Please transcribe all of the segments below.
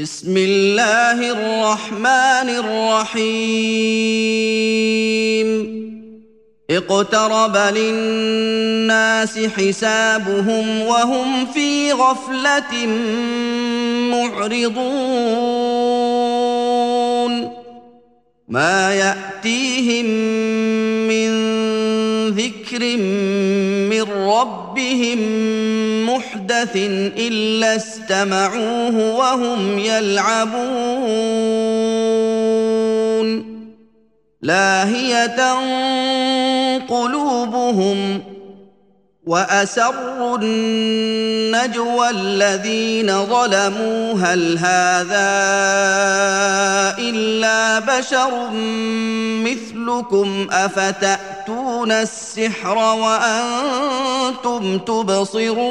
بسم الله الرحمن الرحيم اقترب للناس حسابهم وهم في غفلة معرضون. ما يأتيهم من ذكر من ربهم محدث إلا استمعوه وهم يلعبون. لاهية قلوبهم وأسروا النجوى الذين ظلموا هل هذا إلا بشر مثلكم؟ أفتأتون السحر وأنتم تبصرون؟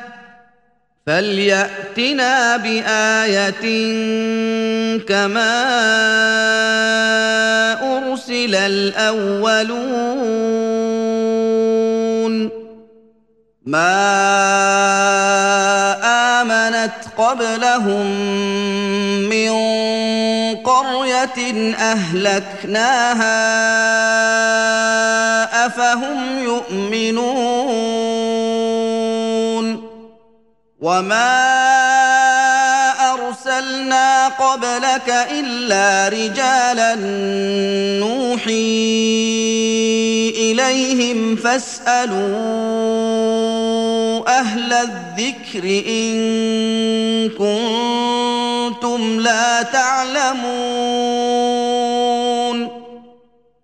فلياتنا بايه كما ارسل الاولون ما امنت قبلهم من قريه اهلكناها افهم يؤمنون وما ارسلنا قبلك الا رجالا نوحي اليهم فاسالوا أهل الذكر ان كنتم لا تعلمون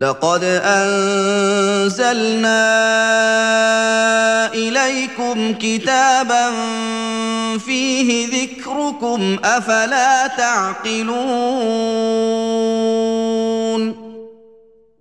لقد أنزلنا إليكم كتابا فيه ذكركم أفلا تعقلون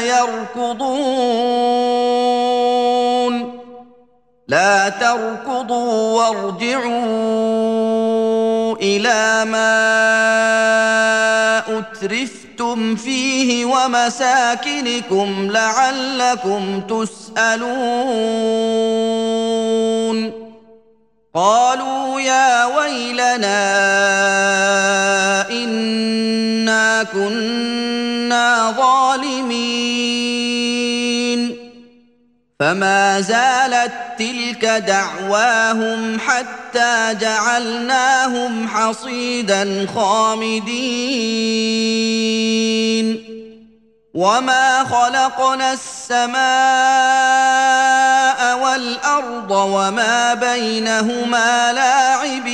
يركضون. لا تركضوا وارجعوا إلى ما أترفتم فيه ومساكنكم لعلكم تسألون. قالوا يا ويلنا إنا كنا ظالمين. فما زالت تلك دعواهم حتى جعلناهم حصيدا خامدين. وما خلقنا السماء والأرض وما بينهما لاعبين.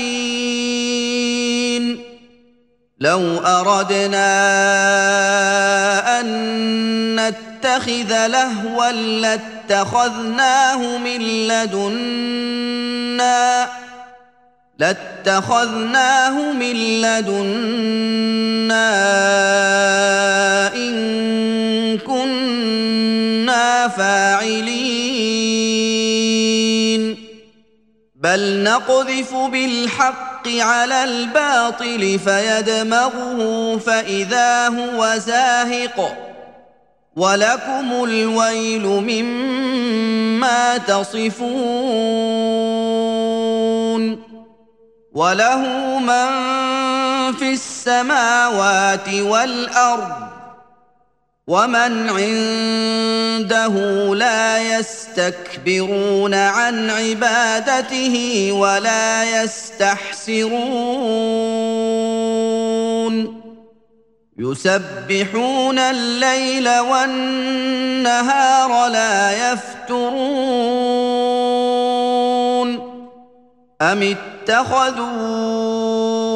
لو أردنا أن نتخذ لهوا لاتخذناه من لدنا لاتخذناه من لدنا إن كنا فاعلين. بل نقذف بالحق على الباطل فيدمغه فاذا هو زاهق ولكم الويل مما تصفون وله من في السماوات والارض ومن عنده لا يستكبرون عن عبادته ولا يستحسرون يسبحون الليل والنهار لا يفترون ام اتخذوا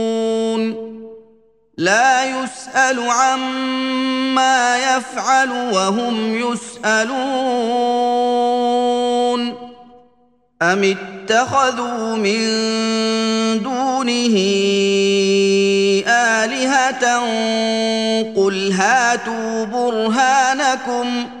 لا يسأل عما يفعل وهم يسألون. أم اتخذوا من دونه آلهة؟ قل هاتوا برهانكم.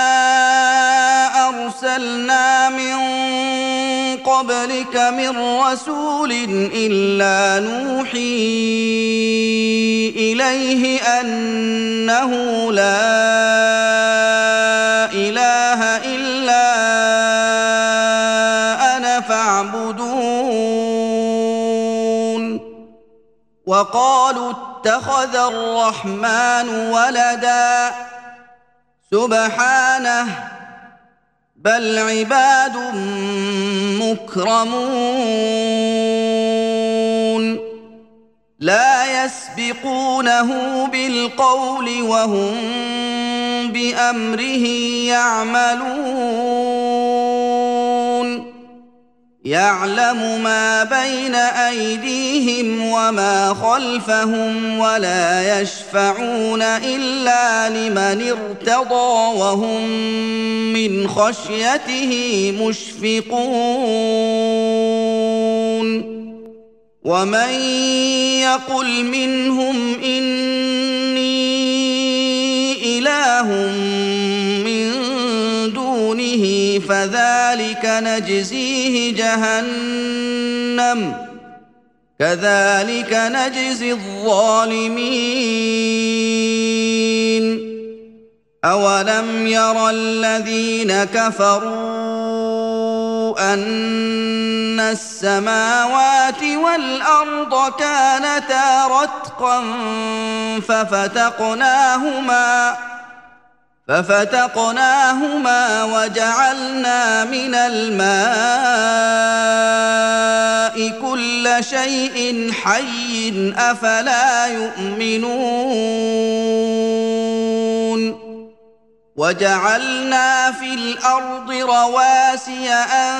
قبلك من رسول إلا نوحي إليه أنه لا إله إلا أنا فاعبدون. وقالوا اتخذ الرحمن ولدا. سبحانه بل عباد مكرمون لا يسبقونه بالقول وهم بامره يعملون يعلم ما بين أيديهم وما خلفهم ولا يشفعون إلا لمن ارتضى وهم من خشيته مشفقون. ومن يقل منهم إني إله فذلك نجزيه جهنم. كذلك نجزي الظالمين. أولم ير الذين كفروا أن السماوات والأرض كانتا رتقا ففتقناهما ففتقناهما وجعلنا من الماء كل شيء حي أفلا يؤمنون وجعلنا في الأرض رواسي أن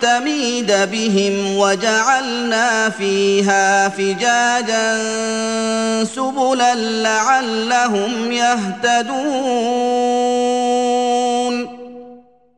تميد بهم وجعلنا فيها فجاجا سبلا لعلهم يهتدون.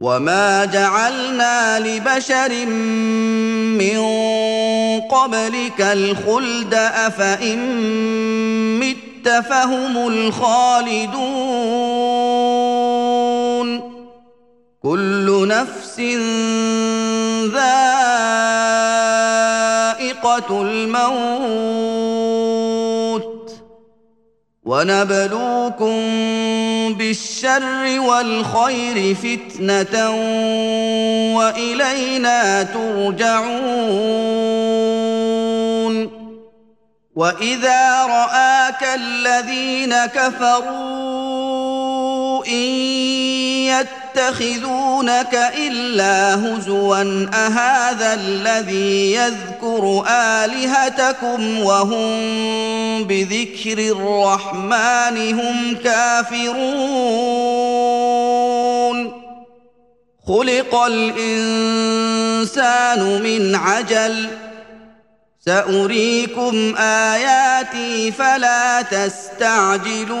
وما جعلنا لبشر من قبلك الخلد افان مت فهم الخالدون كل نفس ذائقه الموت ونبلوكم بالشر والخير فتنة وإلينا ترجعون وإذا رآك الذين كفروا إن يتخذونك إلا هزوا أهذا الذي يذكر آلهتكم وهم بذكر الرحمن هم كافرون؟ خلق الإنسان من عجل سأريكم آياتي فلا تستعجلون.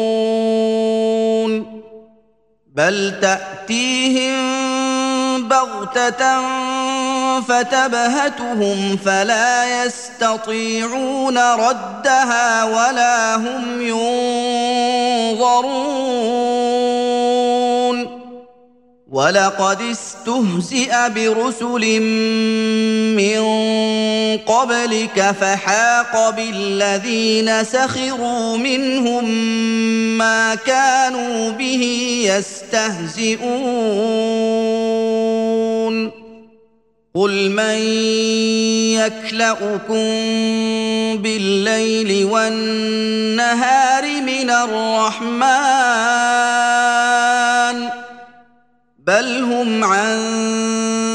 بل تأتيهم بغتة فتبهتهم فلا يستطيعون ردها ولا هم ينظرون. ولقد استهزئ برسل من قبلك فحاق بالذين سخروا منهم ما كانوا به يستهزئون قل من يكلاكم بالليل والنهار من الرحمن بل هم عن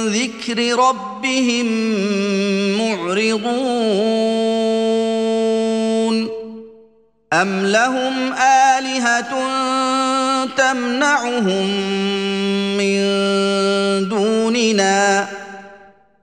ذكر ربهم معرضون. أم لهم آلهة تمنعهم من دوننا؟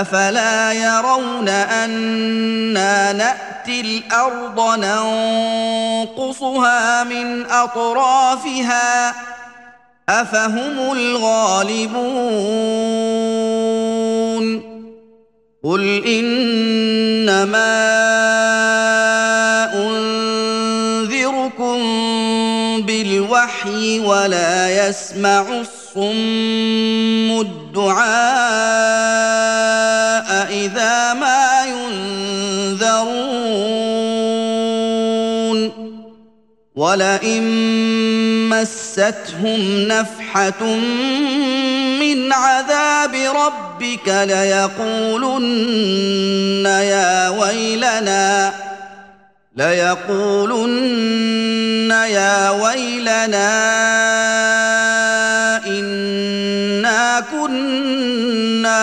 أفلا يرون أنا نأتي الأرض ننقصها من أطرافها أفهم الغالبون قل إنما أنذركم بالوحي ولا يسمع الصم الدعاء إذا ما ينذرون ولئن مستهم نفحة من عذاب ربك ليقولن يا ويلنا ليقولن يا ويلنا إنا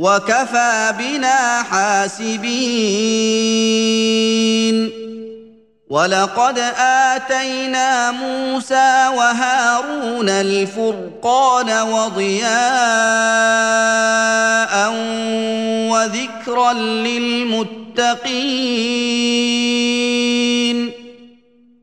وكفى بنا حاسبين. ولقد آتينا موسى وهارون الفرقان وضياء وذكرا للمتقين.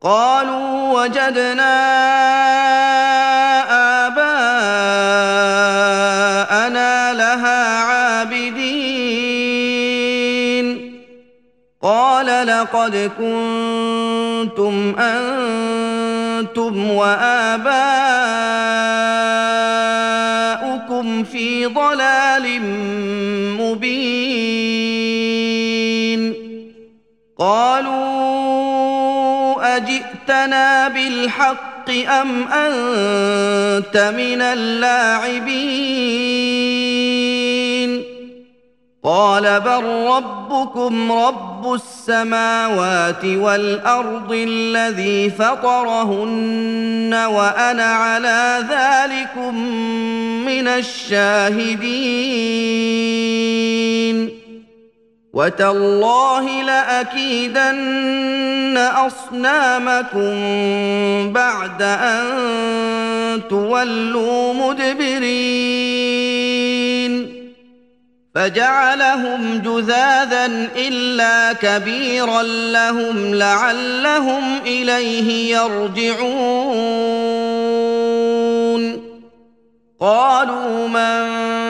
قالوا وجدنا لقد كنتم أنتم واباؤكم اجئتنا بالحق ام انت من اللاعبين قال بل ربكم رب السماوات والارض الذي فطرهن وأنا على ذلكم من الشاهدين وتالله لاكيدن اصنامكم بعد ان تولوا مدبرين فجعلهم جذاذا الا كبيرا لهم لعلهم اليه يرجعون قالوا من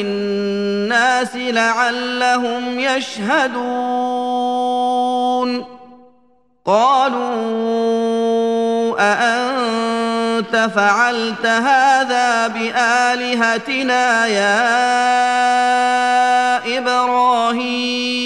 الناس لعلهم يشهدون. قالوا أأنت أنت فعلت هذا بآلهتنا يا إبراهيم؟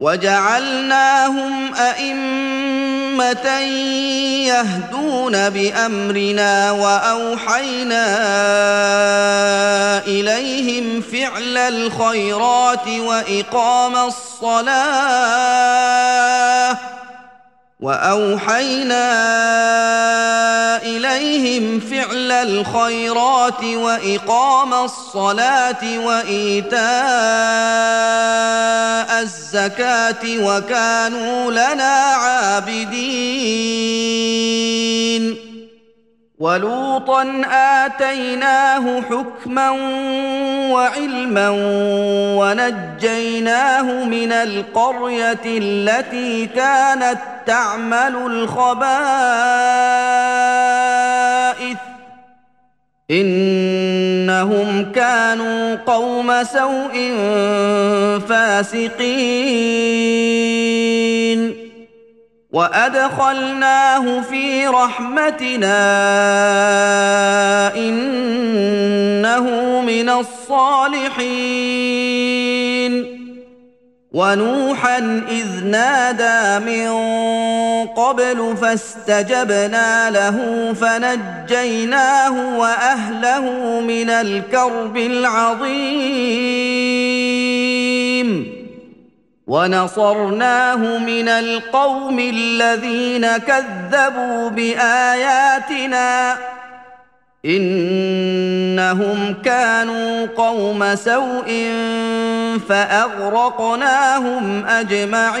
وجعلناهم أئمة يهدون بأمرنا وأوحينا إليهم فعل الخيرات وإقام الصلاة وأوحينا إليهم فعل الخيرات وإقام الصلاة وإيتاء الزكاة وكانوا لنا عابدين. ولوطا آتيناه حكما وعلما ونجيناه من القرية التي كانت تعمل الخبائث. إنهم كانوا قوم سوء فاسقين. وادخلناه في رحمتنا انه من الصالحين ونوحا اذ نادى من قبل فاستجبنا له فنجيناه واهله من الكرب العظيم ونصرناه من القوم الذين كذبوا بآياتنا إنهم كانوا قوم سوء فأغرقناهم أجمعين.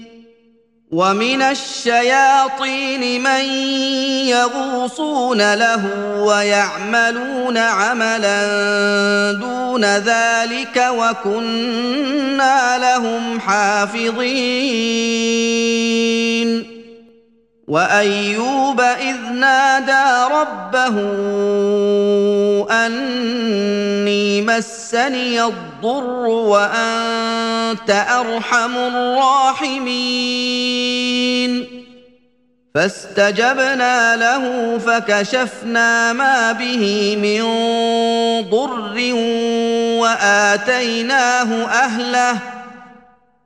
ومن الشياطين من يغوصون له ويعملون عملا دون ذلك وكنا لهم حافظين وأيوب إذ نادى ربه أني مسني الضر وأنت أرحم الراحمين. فاستجبنا له فكشفنا ما به من ضر وآتيناه أهله.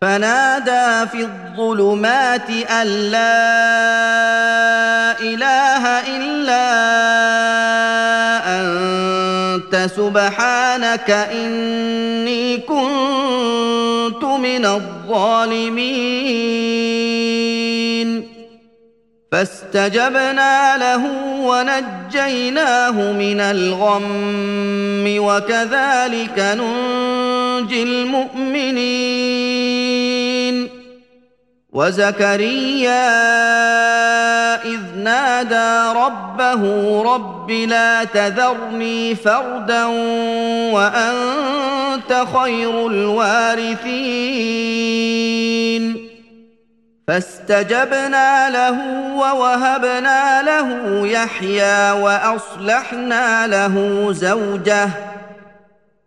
فنادى في الظلمات أن لا إله إلا أنت سبحانك إني كنت من الظالمين. فاستجبنا له ونجيناه من الغم وكذلك ننجي المؤمنين. وزكريا إذ نادى ربه رب لا تذرني فردا وأنت خير الوارثين. فاستجبنا له ووهبنا له يحيى وأصلحنا له زوجه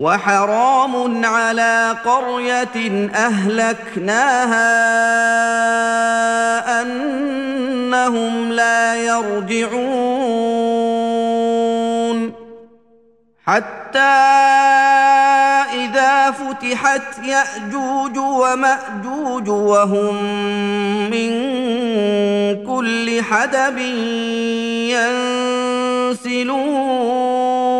وحرام على قرية أهلكناها أنهم لا يرجعون. حتى إذا فتحت يأجوج ومأجوج وهم من كل حدب ينسلون.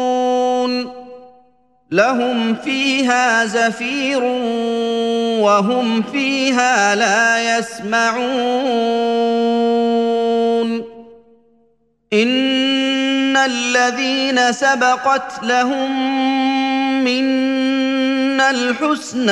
لهم فيها زفير وهم فيها لا يسمعون. إن الذين سبقت لهم منا الحسنى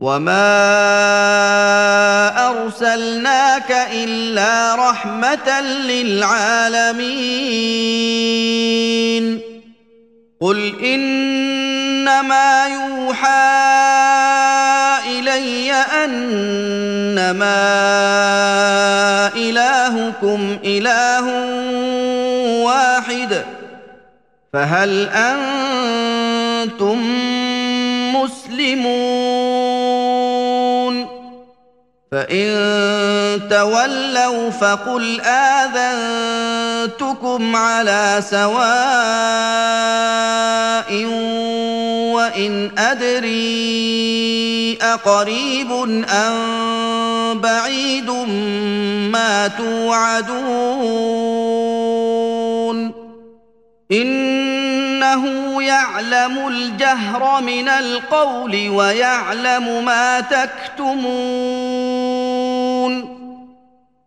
وما ارسلناك الا رحمه للعالمين قل انما يوحى الي انما الهكم اله واحد فهل أنتم مسلمون فان تولوا فقل اذنتكم على سواء وان ادري اقريب ام بعيد ما توعدون انه يعلم الجهر من القول ويعلم ما تكتمون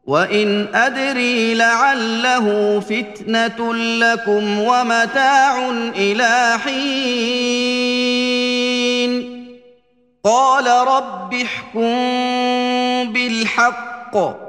وإن أدري لعله فتنة لكم ومتاع إلى حين. قال رب احكم بالحق.